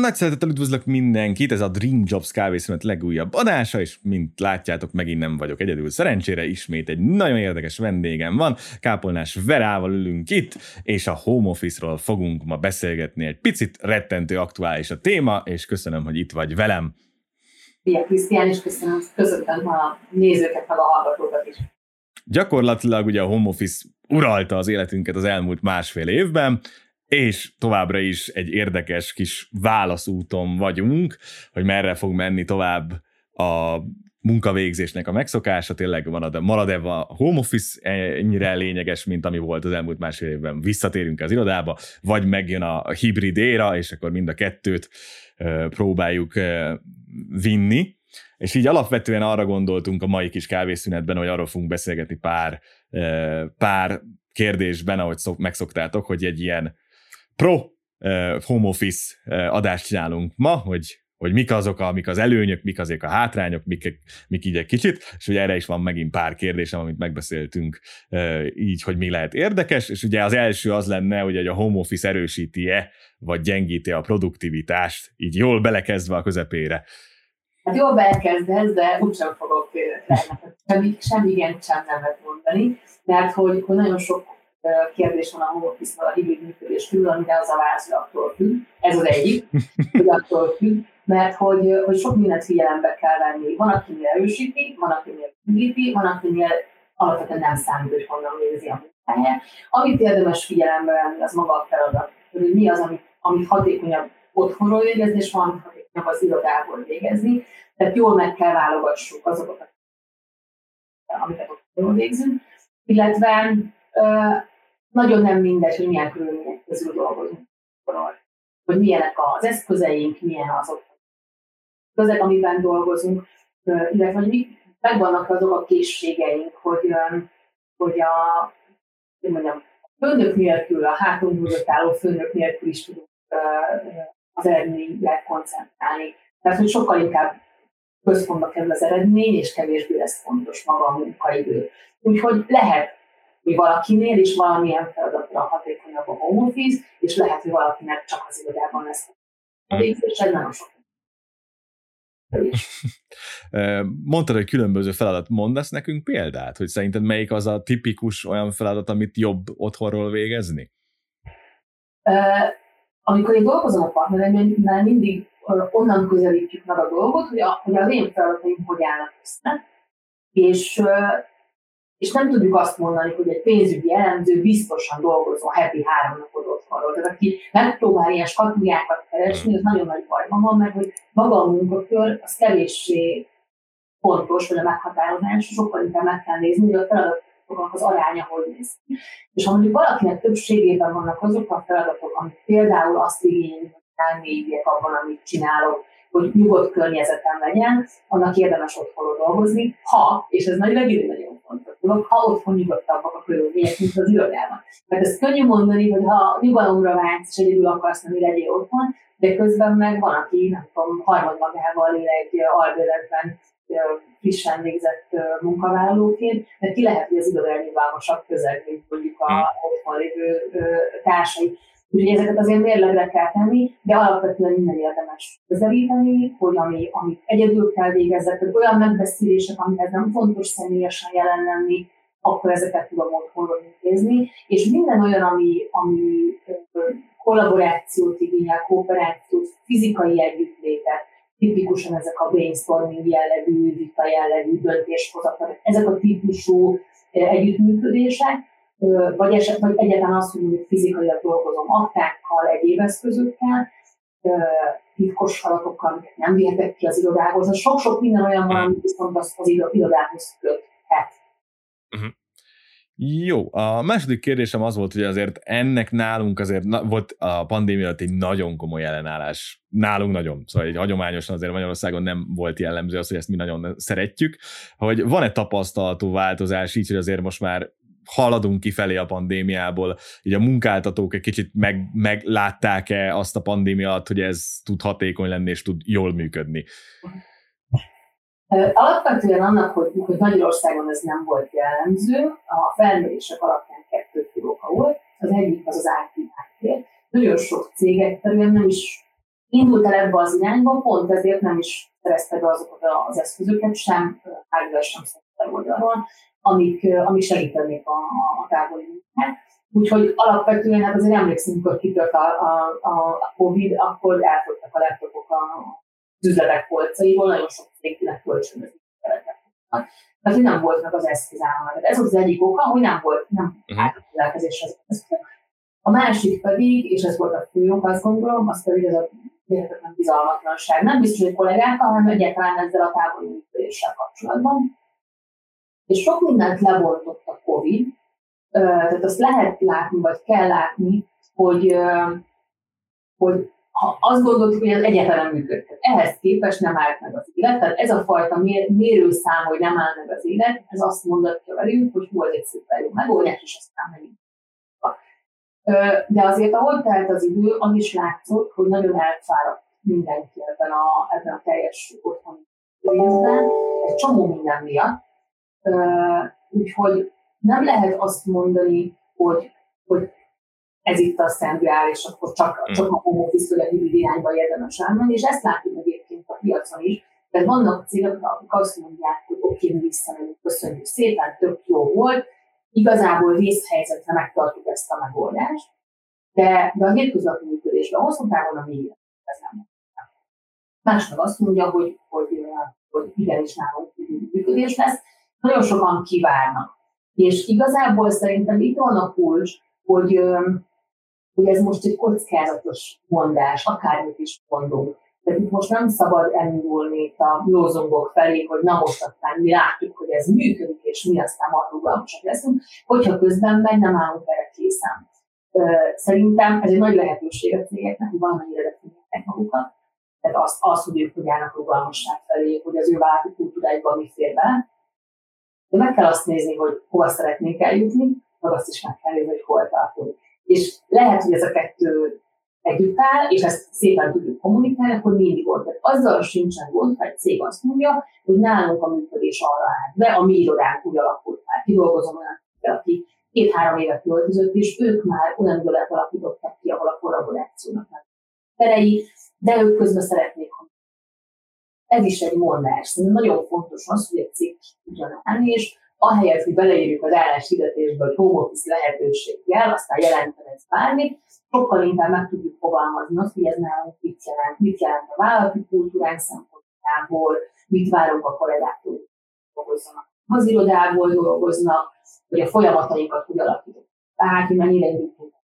Nagy szeretettel üdvözlök mindenkit, ez a Dream Jobs kávészünet legújabb adása, és mint látjátok, megint nem vagyok egyedül. Szerencsére ismét egy nagyon érdekes vendégem van, Kápolnás Verával ülünk itt, és a home office-ról fogunk ma beszélgetni. Egy picit rettentő aktuális a téma, és köszönöm, hogy itt vagy velem. Szia Krisztián, és köszönöm, köszönöm a nézőket, meg a hallgatókat is. Gyakorlatilag ugye a home office uralta az életünket az elmúlt másfél évben, és továbbra is egy érdekes kis válaszúton vagyunk, hogy merre fog menni tovább a munkavégzésnek a megszokása, tényleg van a, marad a home office ennyire lényeges, mint ami volt az elmúlt másfél évben, visszatérünk az irodába, vagy megjön a hibrid éra, és akkor mind a kettőt próbáljuk vinni. És így alapvetően arra gondoltunk a mai kis kávészünetben, hogy arról fogunk beszélgetni pár, pár kérdésben, ahogy szok, megszoktátok, hogy egy ilyen pro uh, home office uh, adást csinálunk ma, hogy hogy mik azok, amik az előnyök, mik azok a hátrányok, mik, mik így egy kicsit, és ugye erre is van megint pár kérdésem, amit megbeszéltünk uh, így, hogy mi lehet érdekes, és ugye az első az lenne, hogy a home office erősíti-e, vagy gyengíti a produktivitást, így jól belekezdve a közepére. Hát jól belekezdesz, de úgysem fogok semmi, semmi igen sem nevet mondani, mert hogy, hogy nagyon sok kérdés van a home office a hibrid működés körül, amire az a válasz, hogy attól függ. Ez az egyik, hogy attól függ, mert hogy, hogy sok mindent figyelembe kell venni. Van, akinél erősíti, van, akinél gyengíti, van, akinél alapvetően nem számít, hogy honnan nézi a munkája. Amit érdemes figyelembe venni, az maga a feladat. Hogy mi az, amit, amit hatékonyabb otthonról végezni, és van hatékonyabb az irodából végezni. Tehát jól meg kell válogassuk azokat, amiket otthonról végzünk, illetve nagyon nem mindegy, hogy milyen körülmények közül dolgozunk. Hogy milyenek az eszközeink, milyen azok közeg, amiben dolgozunk, illetve hogy mi megvannak azok a készségeink, hogy, hogy a, hogy mondjam, főnök nélkül, a hátunk mögött álló főnök nélkül is tudunk az eredményre koncentrálni. Tehát, hogy sokkal inkább központba kerül az eredmény, és kevésbé lesz fontos maga a munkaidő. Úgyhogy lehet hogy valakinél is valamilyen feladatra hatékonyabb a home office, és lehet, hogy valakinek csak az irodában lesz végzés, ez nagyon sok. Mondtad, hogy különböző feladat. Mondasz nekünk példát, hogy szerinted melyik az a tipikus olyan feladat, amit jobb otthonról végezni? amikor én dolgozom a partneremben, mindig onnan közelítjük meg a dolgot, hogy, a, hogy az én feladataim hogy állnak össze, és és nem tudjuk azt mondani, hogy egy pénzügyi elemző biztosan dolgozó heti három napot otthonról. Tehát aki megpróbál ilyen skatujákat keresni, az nagyon nagy bajban van, mert hogy maga a munkakör az kevéssé fontos, vagy a meghatározás, sokkal inkább meg kell nézni, hogy a feladatoknak az aránya hogy néz ki. És ha mondjuk valakinek többségében vannak azok a feladatok, amik például azt igénylik, hogy elmélyüljek abban, amit csinálok, hogy nyugodt környezetem legyen, annak érdemes otthonról dolgozni, ha, és ez nagy legjobb nagyon fontos dolog, ha otthon nyugodtabbak a körülmények, mint az irodában. Mert ez könnyű mondani, hogy ha nyugalomra vágysz, és egyedül akarsz nem legyél otthon, de közben meg van, aki, nem tudom, harmadmagával él egy albéletben frissen végzett munkavállalóként, mert ki lehet, hogy az iroda nyilvánosabb közeg, mint mondjuk a otthon lévő társai. Úgyhogy ezeket azért mérlegre kell tenni, de alapvetően minden érdemes közelíteni, hogy ami, amit egyedül kell végezzek, hogy olyan megbeszélések, amihez nem fontos személyesen jelen lenni, akkor ezeket tudom otthonról intézni, és minden olyan, ami, ami kollaborációt igényel, kooperációt, fizikai együttlétet, tipikusan ezek a brainstorming jellegű, vita jellegű döntéshozatal, ezek a típusú együttműködések, vagy, eset, vagy egyáltalán azt, hogy fizikailag dolgozom aktákkal, egyéb eszközökkel, titkos adatokkal, amiket nem vihetek ki az irodához. Sok-sok minden olyan van, amit viszont az, az irodához köthet. Uh-huh. Jó, a második kérdésem az volt, hogy azért ennek nálunk azért na, volt a pandémia alatt egy nagyon komoly ellenállás. Nálunk nagyon, szóval egy hagyományosan azért Magyarországon nem volt jellemző az, hogy ezt mi nagyon szeretjük, hogy van-e tapasztalatú változás így, hogy azért most már haladunk kifelé a pandémiából, így a munkáltatók egy kicsit meg, meglátták-e azt a pandémia alatt, hogy ez tud hatékony lenni és tud jól működni? Alapvetően annak, hogy, hogy Magyarországon ez nem volt jellemző, a felmérések alapján kettő fő oka volt. Az egyik az az IT háttér. Nagyon sok cég egyszerűen nem is indult el ebbe az irányba, pont ezért nem is szerezte be azokat az eszközöket, sem hardware, sem oldalról, amik, amik segítenék a, a távoli munkát. Úgyhogy alapvetően hát azért emlékszünk, hogy kitört a, a, a, a Covid, akkor elfogytak a laptopok az üzletek polcaiból, nagyon sok cégnek kölcsönözik tehát, hogy nem volt meg az eszközállományok. Hát ez az egyik oka, hogy nem volt, nem uh-huh. rendelkezésre az eszköz. A másik pedig, és ez volt a fő ok, azt gondolom, az pedig ez a hihetetlen bizalmatlanság. Nem biztos, hogy kollégákkal, hanem egyáltalán ezzel a távoli működéssel kapcsolatban. És sok mindent lebontott a COVID, tehát azt lehet látni, vagy kell látni, hogy, hogy ha azt gondoltuk, hogy ez egyáltalán működhet. Ehhez képest nem állt meg az élet, tehát ez a fajta mér, mérőszám, hogy nem áll meg az élet, ez azt mondatja velünk, hogy volt egy szuper jó megoldás, és aztán megint. De azért, ahol telt az idő, az is látszott, hogy nagyon elfáradt mindenki ebben a, ebben a teljes otthoni részben, egy csomó minden miatt. Úgyhogy nem lehet azt mondani, hogy, hogy ez itt a szentgrál, és akkor csak, mm. csak a home office hibrid irányba érdemes elmenni, és ezt látjuk egyébként a piacon is, mert vannak cégek, akik azt mondják, hogy oké, mi visszamegyünk, köszönjük szépen, tök jó volt, igazából vészhelyzetre megtartjuk ezt a megoldást, de, de a hétköznapi működésben hosszú távon a mélyre ez nem. Más meg azt mondja, hogy, hogy, hogy igenis nálunk működés lesz. Nagyon sokan kivárnak. És igazából szerintem itt van a kulcs, hogy hogy ez most egy kockázatos mondás, akármit is mondunk. Tehát itt most nem szabad elindulni a lózongok felé, hogy na most aztán mi látjuk, hogy ez működik, és mi aztán már rugalmasak leszünk, hogyha közben meg nem állunk erre készen. Szerintem ez egy nagy lehetőség a cégeknek, hogy valamennyire definiálják magukat. Tehát azt, azt, hogy ők állnak rugalmasság felé, hogy az ő vállalati kultúrájukban mi fér bele. De meg kell azt nézni, hogy hova szeretnénk eljutni, meg azt is meg kell nézni, hogy hol tartunk és lehet, hogy ez a kettő együtt áll, és ezt szépen tudjuk kommunikálni, akkor mindig gond. Tehát azzal sincsen gond, ha egy cég azt mondja, hogy nálunk a működés arra áll de a mi irodánk úgy alakult már. Kidolgozom olyan, aki két-három évet költözött, és ők már olyan irodát alakítottak ki, ahol a kollaborációnak már terei, de ők közben szeretnék, ez is egy mondás. Szerintem nagyon fontos az, hogy egy cég tudjon állni, és ahelyett, hogy beleírjuk az álláshirdetésbe, hogy home office lehetőség jel, aztán jelenten ez bármit, sokkal inkább meg tudjuk fogalmazni azt, hogy ez nálunk mit jelent, mit jelent a vállalati kultúránk szempontjából, mit várunk a kollégáktól, hogy dolgozzanak. Az irodából dolgoznak, hogy a folyamatainkat hogy. Tehát, hogy mennyire indítunk a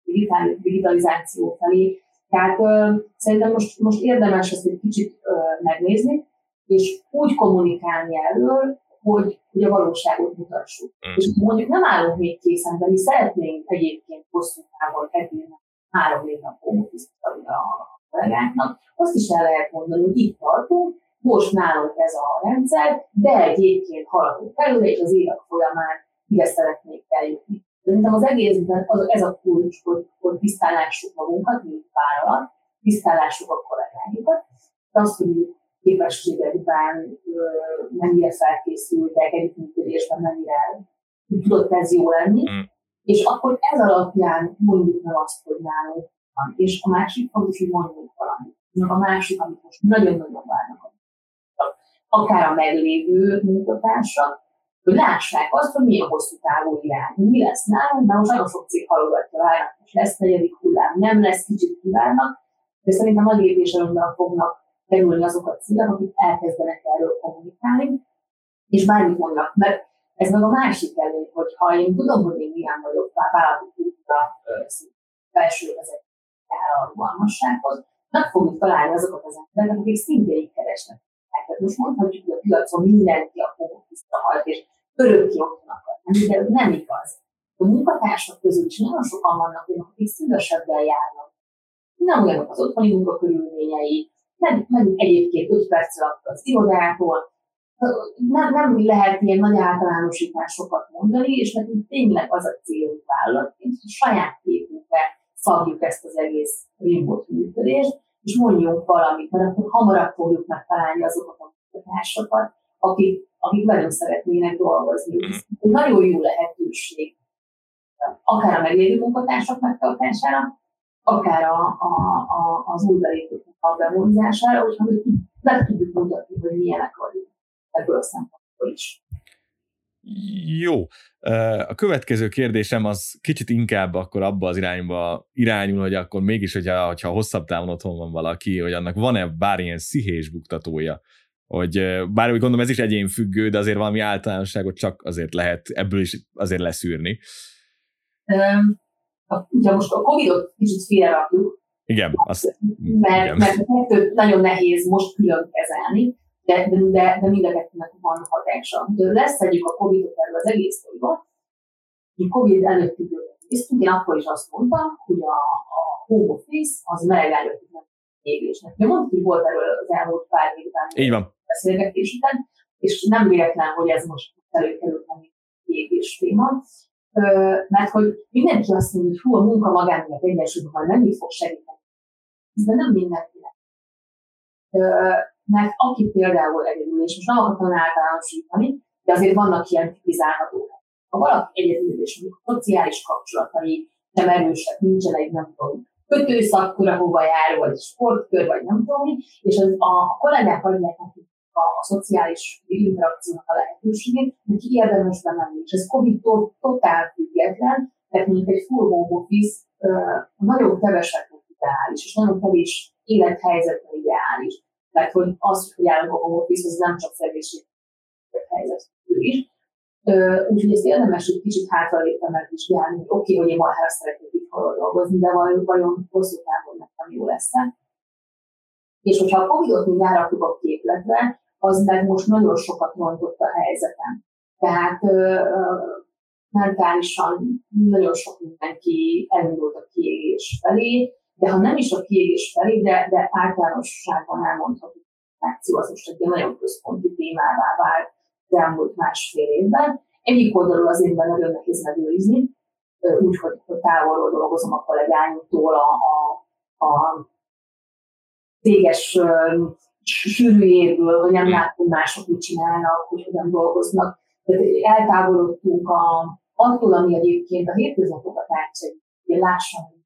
digitalizáció felé. Tehát ö, szerintem most, most érdemes ezt egy kicsit ö, megnézni, és úgy kommunikálni erről, hogy, hogy a valóságot mutassuk. Mm. És mondjuk nem állunk még készen, de mi szeretnénk egyébként hosszú távon egyébként három évnek homofizikálni a kollégáknak, azt is el lehet mondani, hogy itt tartunk, most nálunk ez a rendszer, de egyébként haladunk előre, és az évek folyamán ide szeretnék eljutni. Szerintem az egészben az, ez a kulcs, hogy, hogy tisztálássuk magunkat, mint vállalat, tisztálássuk a kollégáinkat, azt, hogy képességekben mennyire felkészültek, együttműködésben mennyire tudott ez jó lenni, mm. és akkor ez alapján mondjuk meg azt, hogy nálunk van. És a másik fontos, hogy mondjuk valamit. A másik, amit most nagyon-nagyon várnak akár a meglévő munkatársak, hogy lássák azt, hogy mi a hosszú távú irány, mi lesz nálunk, mert most nagyon sok cég halogatja, várnak, hogy lesz negyedik hullám, nem lesz, kicsit kívánnak, de szerintem nagy lépésre fognak kerülni azok a célok, akik elkezdenek erről kommunikálni, és bármit mondnak, mert ez meg a másik előny, hogy ha én tudom, hogy én milyen vagyok vállalati kultúra felső vezetőjára a rugalmassághoz, meg fogjuk találni azokat az embereket, akik szintén így keresnek. Tehát most mondhatjuk, hogy a piacon mindenki a fókuszra halt, és örökké ott akar de nem igaz. A munkatársak közül is nagyon sokan vannak olyanok, akik szívesebben járnak. Nem olyanok az otthoni munkakörülményei, nem, nem egyébként 5 perc alatt az irodától, nem, nem lehet ilyen nagy általánosításokat mondani, és nekünk tényleg az a célunk vállalatként, hogy saját képünkbe szabjuk ezt az egész remote működést, és mondjunk valamit, mert akkor hamarabb fogjuk megtalálni azokat a munkatársakat, akik, akik velünk szeretnének dolgozni. Ez egy nagyon jó lehetőség, akár a meglévő munkatársak megtartására, akár a, a, a, az új belépőknek a bevonzására, hogyha meg tudjuk mutatni, hogy milyenek vagyunk ebből a szempontból is. Jó. A következő kérdésem az kicsit inkább akkor abba az irányba irányul, hogy akkor mégis, hogyha, hogyha hosszabb távon otthon van valaki, hogy annak van-e bármilyen szihés buktatója, hogy bár úgy gondolom ez is egyén függő, de azért valami általánosságot csak azért lehet ebből is azért leszűrni. Um, ugye most a Covid-ot kicsit félrerakjuk, igen, azt, mert, igen. mert mert nagyon nehéz most külön kezelni, de, de, de mind a kettőnek van hatása. De leszedjük a Covid-ot erről az egész dolgot, hogy Covid előtti néztünk, én akkor is azt mondtam, hogy a, a home office az meleg előtti nem égésnek. Ugye mondtuk, hogy volt erről az elmúlt pár évben Így van. beszélgetés után, és nem véletlen, hogy ez most előkerült a égés téma, mert hogy mindenki azt mondja, hogy hú, a munka magánélet egyensúlyban majd mennyit fog segíteni. De nem mindenkinek mert aki például egyedül, és most nem akartam általánosítani, de azért vannak ilyen tipizálható. Ha valaki egyedül, és mondjuk szociális kapcsolatai nem erősek, nincsenek, nem tudom, kötőszakkor, ahova jár, vagy sportkör, vagy nem tudom és az, a, a kollégák adják neki a, a szociális interakciónak a lehetőségét, neki érdemes bemenni. És ez COVID-tól totál független, tehát mondjuk egy full home office nagyon keveseknek ideális, és nagyon kevés élethelyzetben ideális. Tehát, hogy az, hogy állunk a home office, az nem csak szegénység helyzet is. Úgyhogy ezt érdemes egy kicsit hátralépve megvizsgálni, hogy oké, okay, hogy én marhára szeretnék itt dolgozni, de vajon, vajon hosszú távon nekem jó lesz -e. És hogyha a Covid-ot még rárakjuk a képletre, az meg most nagyon sokat rontott a helyzetem. Tehát mentálisan nagyon sok mindenki elindult a kiégés felé, de ha nem is a kiégés felé, de, de általánosságban elmondhatjuk, hogy az most egy nagyon központi témává vált az elmúlt másfél évben. Egyik oldalról azért nagyon nehéz megőrizni, úgy, hogy, hogy távolról dolgozom a kollégáimtól, a, a, a téges sűrűjéből, hogy nem látom mások mit csinálnak, hogy hogyan dolgoznak. Tehát eltávolodtunk a, attól, ami egyébként a hétköznapokat átsegy, hogy lássam,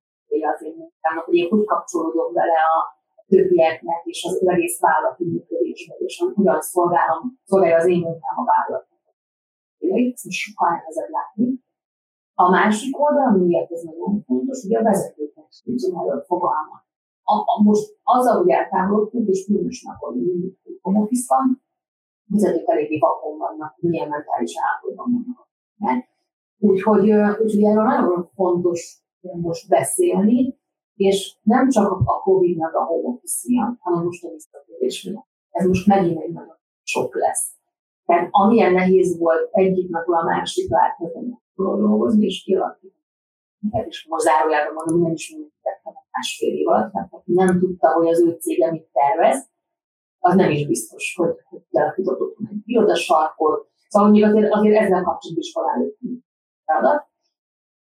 az én munkámnak, hogy én hogy kapcsolódom bele a többieknek és az egész vállalati működésbe, és hogyan szolgálom, szolgálja az én munkám a vállalatnak. Most sokkal nehezebb látni. A másik oldal, miért ez nagyon fontos, hogy a vezetőknek nincsen erről fogalma. A, a, most azzal, hogy eltávolodtunk, és különösen akkor mindig home office van, vezetők eléggé vakon vannak, milyen mentális állapotban vannak. Úgyhogy, úgyhogy erről nagyon fontos most beszélni, és nem csak a Covid-nak a home office miatt, hanem most a visszatérés miatt. Ez most megint egy nagyon sok lesz. Tehát amilyen nehéz volt egyik napról a másikra átkezdeni dolgozni és kialakítani. És most zárójában mondom, nem is mindent tettem másfél év alatt, mert aki nem tudta, hogy az ő cége mit tervez, az nem is biztos, hogy, hogy kialakított egy irodasarkot. Szóval még azért, azért ezzel kapcsolatban is találjuk feladat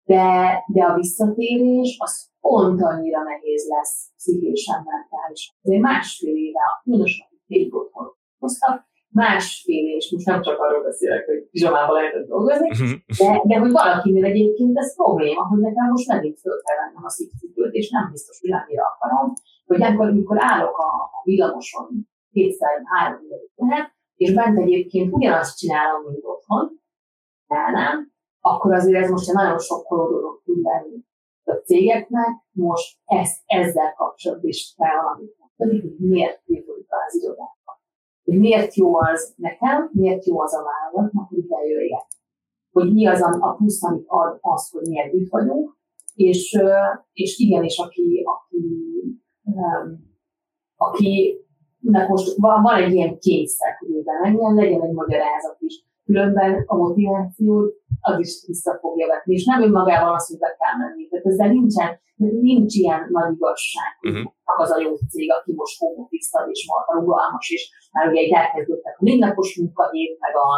de, de a visszatérés az pont annyira nehéz lesz pszichésen, mentálisan. Azért másfél éve, különösen akik végig otthon hoztak, másfél és most nem csak arról beszélek, hogy pizsamában lehetett dolgozni, mhm. de, de hogy valakinél egyébként ez probléma, hogy nekem most megint föl kell vennem a szívcipőt, és nem biztos, hogy annyira akarom, hogy akkor, amikor állok a, a villamoson kétszer, három lehet, és bent egyébként ugyanazt csinálom, mint otthon, nem, akkor azért ez most egy nagyon sokkoló dolog tud lenni. A cégeknek most ezt, ezzel kapcsolatban is kell valamit mondani, hogy miért jövök az irodába. Hogy miért jó az nekem, miért jó az a vállalatnak, hogy bejöjjek. Hogy mi az a plusz, amit ad az, hogy miért itt vagyunk, és, és igenis, aki, aki, aki most van, van egy ilyen kényszer, hogy ő bemenjen, legyen egy magyarázat is. Különben a motivációt az is vissza fogja vetni, és nem önmagában az, hogy be kell menni. Tehát ezzel nincsen, nincs ilyen nagy igazság, uh-huh. az a jó cég, aki most office és marha rugalmas, és már ugye egy elkezdődtek a mindnapos munkahét, meg a,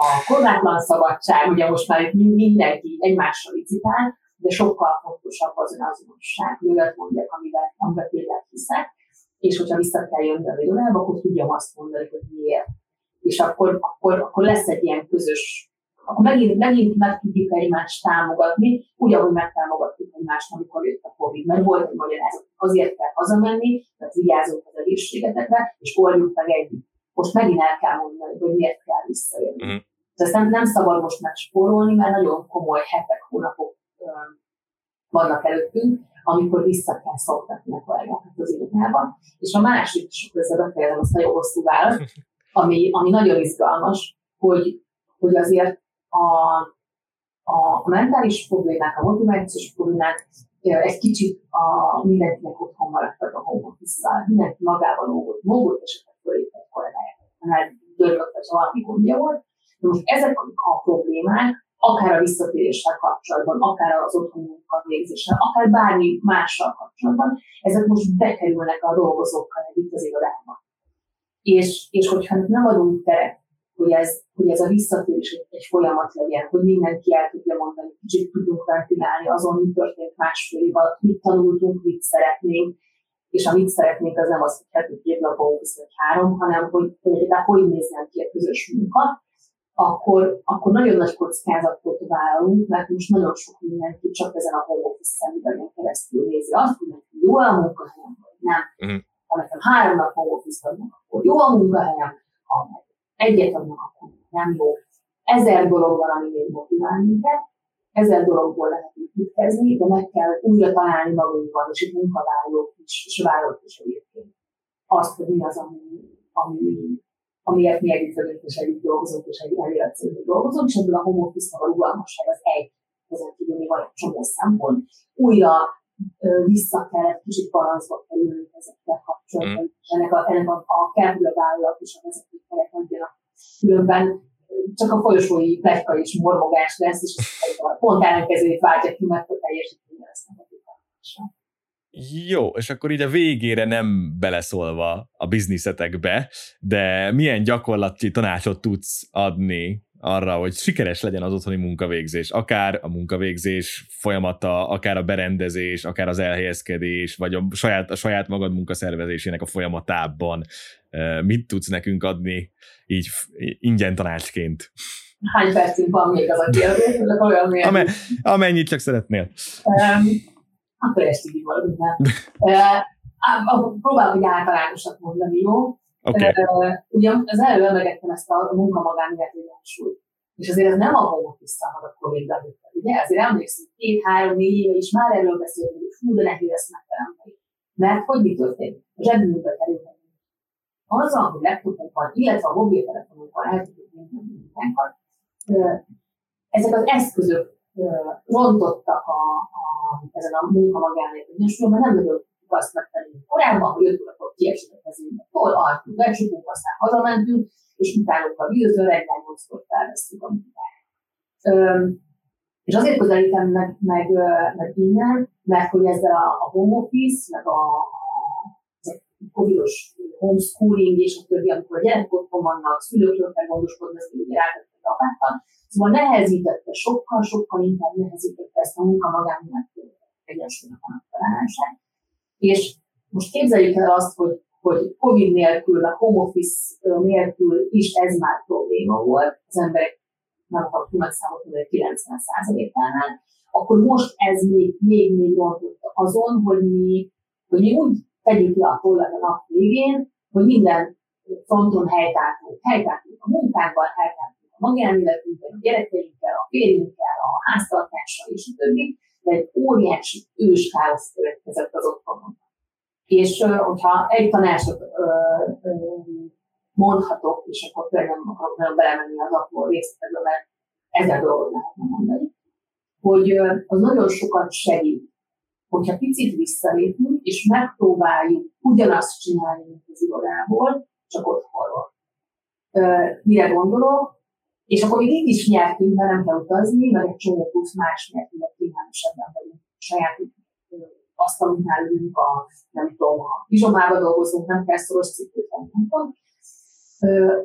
a korlátlan szabadság, ugye most már mindenki egymással licitál, de sokkal fontosabb az önazonosság, olyat mondjak, amivel, amivel tényleg hiszek, és hogyha vissza kell jönni a irodába, akkor tudjam azt mondani, hogy miért. És akkor, akkor, akkor lesz egy ilyen közös akkor megint, megint meg tudjuk egymást támogatni, úgy, ahogy megtámogattuk egymást, amikor jött a Covid, mert volt egy magyarázat, azért kell hazamenni, mert vigyázunk az egészségetekre, és oldjuk meg együtt. Most megint el kell mondani, hogy miért kell visszajönni. Mm. ezt nem, nem szabad most már spórolni, mert nagyon komoly hetek, hónapok vannak előttünk, amikor vissza kell szoktatni a kollégákat az irodában. És a másik, és közben befejezem azt a jó hosszú választ, ami, ami nagyon izgalmas, hogy, hogy azért a, a mentális problémák, a motivációs problémák egy kicsit a, mindenkinek otthon maradtak a home office mindenki magával lógott, és akkor fölépett kollégáját, mert dörgött, ha valami gondja volt. De most ezek a problémák akár a visszatéréssel kapcsolatban, akár az otthoni munkavégzéssel, akár bármi mással kapcsolatban, ezek most bekerülnek a dolgozókkal együtt az irodába. És, és hogyha nem adunk teret, hogy ez, hogy ez a visszatérés egy, folyamat legyen, hogy mindenki el tudja mondani, kicsit tudjunk ventilálni azon, mi történt másfél év alatt, mit tanultunk, mit szeretnénk, és amit szeretnénk, az nem az, hogy heti két napon vagy három, hanem hogy, hogy egyáltalán hogy nézzen ki a közös munka, akkor, akkor nagyon nagy kockázatot vállalunk, mert most nagyon sok mindenki csak ezen a home office szemüvegen keresztül nézi azt, hogy neki jó a munkahelyem, vagy nem. Uh-huh. Ha nekem három nap home office akkor jó a munkahelyem, ha egyet adnak, akkor nem jó. Ezer dolog van, ami még motivál minket, ezer dologból lehet építkezni, de meg kell újra találni magunkban, és itt munkavállalók is, és vállalók is egyébként. Azt, hogy mi az, ami, ami amiért mi együtt vagyunk, és együtt dolgozunk, és egy elérhetőségben dolgozunk, és ebből a home office a rugalmasság az egy, ezen kívül még van egy csomó szempont. Újra vissza kell egy kicsit parancsba kerülni ezekkel kapcsolatban, mm. ennek a, ennek a, a kell, a vállalat és a vezetőkerek adjanak. Különben csak a folyosói plegyka és mormogás lesz, és pont ellenkezőjét váltja ki, mert a teljesítmény lesz jó, és akkor így a végére nem beleszólva a bizniszetekbe, de milyen gyakorlati tanácsot tudsz adni arra, hogy sikeres legyen az otthoni munkavégzés, akár a munkavégzés folyamata, akár a berendezés, akár az elhelyezkedés, vagy a saját, a saját magad munkaszervezésének a folyamatában. Mit tudsz nekünk adni így ingyen tanácsként? Hány percünk van még az a kérdés? Olyan Amennyit csak szeretnél. Um, akkor ezt így valamit Próbálok egy általánosat mondani, jó? Okay. Ugye az előbb emlegettem ezt a munka magánélet egyensúlyt. És azért ez nem a home office a covid ugye? Azért emlékszem, két, három, négy éve is már erről beszélünk, hogy hú, de nehéz ezt megteremteni. Mert hogy mi történik? A zsebünkbe kerül azzal, hogy laptopunk van, illetve a mobiltelefonunk van, el tudjuk munkánkat, ezek az eszközök rontottak a, a, ezen a munka magánélet egyensúlyban, nem nagyon azt megtenni korábban, hogy 5 órakor kiesett a kezünkbe, hol altunk, becsukunk, aztán hazamentünk, és utálunk a vízről, reggel 8-kor felvesztük a munkát. És azért közelítem meg, meg, meg innen, mert hogy ezzel a, a home office, meg a, a, a covidos homeschooling és a többi, amikor a gyerekek otthon vannak, szülőkről kell gondoskodni, ezt ugye rátettek apákkal, Szóval nehezítette, sokkal-sokkal inkább nehezítette ezt a munka magánélet egyensúlynak a megtalálását. És most képzeljük el azt, hogy, hogy COVID nélkül, a home office nélkül is ez már probléma volt, az emberek nem nagy számot mondani, 90%-ánál, akkor most ez még, még, még rontott azon, hogy mi, hogy mi úgy tegyük le a tollat a nap végén, hogy minden fronton helytáltunk. Helytáltunk a munkánkban, helytáltunk a magánéletünkben, a gyerekeinkkel, a férjünkkel, a háztartással és a többi, de egy óriási ős káosz következett az otthonon. És hogyha egy tanácsot mondhatok, és akkor tényleg nem akarok nagyon belemenni az apró részletekbe, mert ezer dolgot lehetne mondani, hogy az nagyon sokat segít, hogyha picit visszalépünk, és megpróbáljuk ugyanazt csinálni, mint az irodából, csak otthonról. Mire gondolok? És akkor még így is nyertünk, mert nem kell utazni, meg egy csomó plusz más mert kényelmesebben vagyunk. Saját asztalunknál ülünk, a, nem tudom, a pizsomába dolgozunk, nem kell szoros cipőt nem tudom.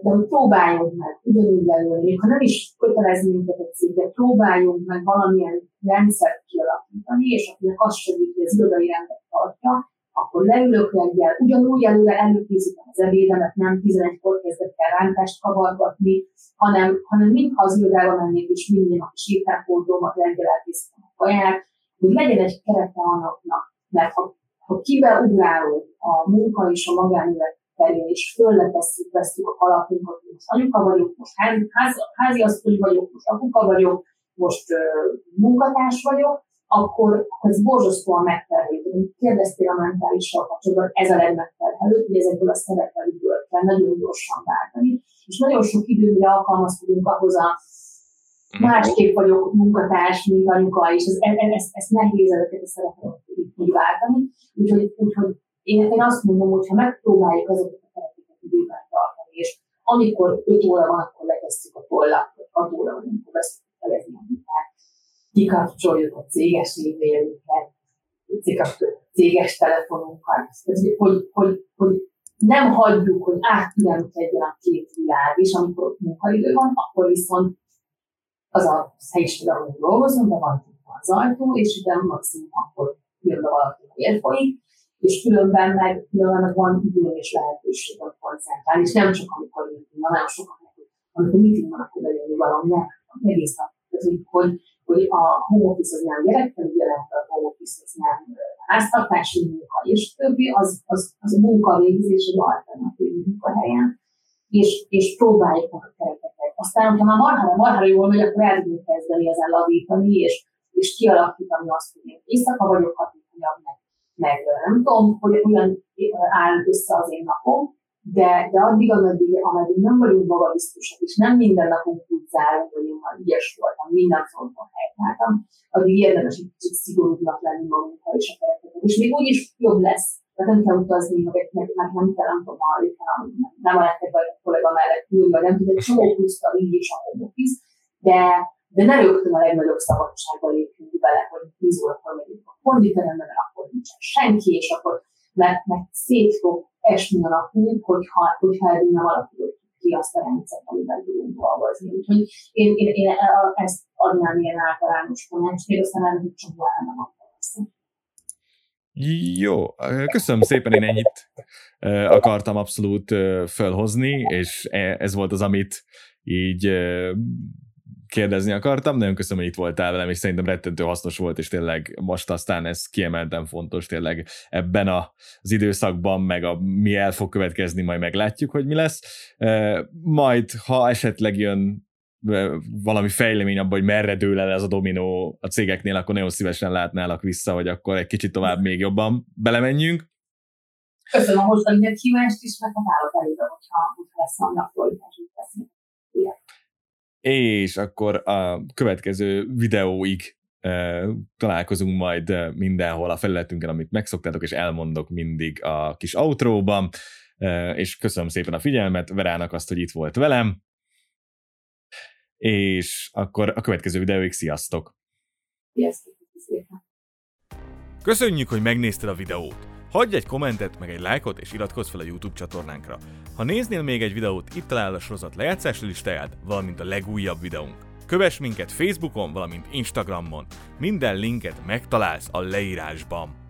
De hogy próbáljunk meg ugyanúgy leülni, még ha nem is kötelezni minket a cég, de próbáljunk meg valamilyen rendszert kialakítani, és akinek azt segít, hogy az irodai rendet tartja, akkor leülök reggel, ugyanúgy előre előkészítem az ebédemet, nem 11-kor kezdek el rántást kavargatni, hanem, hanem mintha az irodába mennék, és minden nap is ételkódomat reggel elkészítem a kaját, hogy legyen egy kerete annak, mert ha, ha kivel ugrálunk a munka és a magánélet terén, és fölletesszük, vesztük a kalapinkat, most anyuka vagyok, most házi, házi, házi asszony vagyok, most apuka vagyok, most uh, munkatárs vagyok, akkor ez borzasztóan megterhelő. Kérdeztél a mentálisabb kapcsolatban, ez a legmegterhelőbb, hogy ezekből a szerepelőből kell nagyon gyorsan váltani, és nagyon sok időre alkalmazkodunk ahhoz a mhm. másképp vagyok munkatárs, mint anyuka, és ez, ez, ez, nehéz ezeket a szerepeket így váltani. Úgyhogy, úgyhogy én, én azt mondom, hogy ha megpróbáljuk ezeket a szerepeket időben tartani, és amikor 5 óra van, akkor letesszük a tollat, vagy 6 óra van, akkor veszünk kikapcsoljuk a céges e-mailünket, céges telefonunkat, hogy, hogy, hogy, hogy nem hagyjuk, hogy átülemkedjen a két világ, és amikor munkaidő van, akkor viszont az a helyiség, ahol dolgozom, de van az ajtó, és ide maximum akkor jön be valaki a folyik, és különben meg, különben van idő és lehetőség a koncentrálni, és nem csak amikor meeting van, nagyon sokan, amikor meeting van, akkor legyen nyugalom, ne, egész nap, hogy, hogy hogy a home office az nem gyerekfelügyelet, a home office az nem háztartási munka, és többi, az, az, az a munkavégzés egy alternatív munkahelyen, és, és próbáljuk meg a kereteket. Aztán, ha már marhára, marhára jól megy, akkor el tudunk kezdeni ezen lavítani, és, és kialakítani azt, hogy én éjszaka vagyok hatékonyabb, meg, meg nem tudom, hogy olyan áll össze az én napom, de, de addig, ameddig, ameddig nem vagyunk magabiztosak, és nem minden napunk úgy zárunk, hogy én már ügyes voltam, minden fronton helytáltam, addig érdemes egy kicsit szigorúbbnak lenni magunkkal és a kereteket. És még úgy is jobb lesz, mert nem kell utazni, meg, meg, meg nem kell, nem tudom, nem, nem a neked vagy a kollega mellett ülni, vagy nem tudom, egy csomó pluszta így is a home de, de ne rögtön a legnagyobb szabadsággal lépjünk bele, hogy 10 órakor megyünk a konditerembe, mert akkor nincsen senki, és akkor mert, mert szét fog esni a napunk, hogyha, hogyha eddig nem alakulott ki azt a rendszert, amiben tudunk dolgozni. Úgyhogy én, én, én ezt adnám ilyen általános tanács, még aztán nem hogy csak nem. Jó, köszönöm szépen, én ennyit akartam abszolút felhozni, és e, ez volt az, amit így kérdezni akartam. Nagyon köszönöm, hogy itt voltál velem, és szerintem rettentő hasznos volt, és tényleg most aztán ez kiemelten fontos tényleg ebben a, az időszakban, meg a, mi el fog következni, majd meglátjuk, hogy mi lesz. Majd, ha esetleg jön valami fejlemény abban, hogy merre dől el ez a dominó a cégeknél, akkor nagyon szívesen látnálak vissza, hogy akkor egy kicsit tovább még jobban belemenjünk. Köszönöm a mostani meghívást is, meg a elébe, hogyha, hogyha lesz a aktualitás, hogy beszélünk és akkor a következő videóig találkozunk majd mindenhol a felületünkön, amit megszoktátok, és elmondok mindig a kis outróban, és köszönöm szépen a figyelmet, Verának azt, hogy itt volt velem, és akkor a következő videóig sziasztok! Sziasztok! Köszönjük, hogy megnézted a videót! Hagyj egy kommentet, meg egy lájkot, és iratkozz fel a YouTube csatornánkra. Ha néznél még egy videót, itt találod a sorozat lejátszási listáját, valamint a legújabb videónk. Kövess minket Facebookon, valamint Instagramon. Minden linket megtalálsz a leírásban.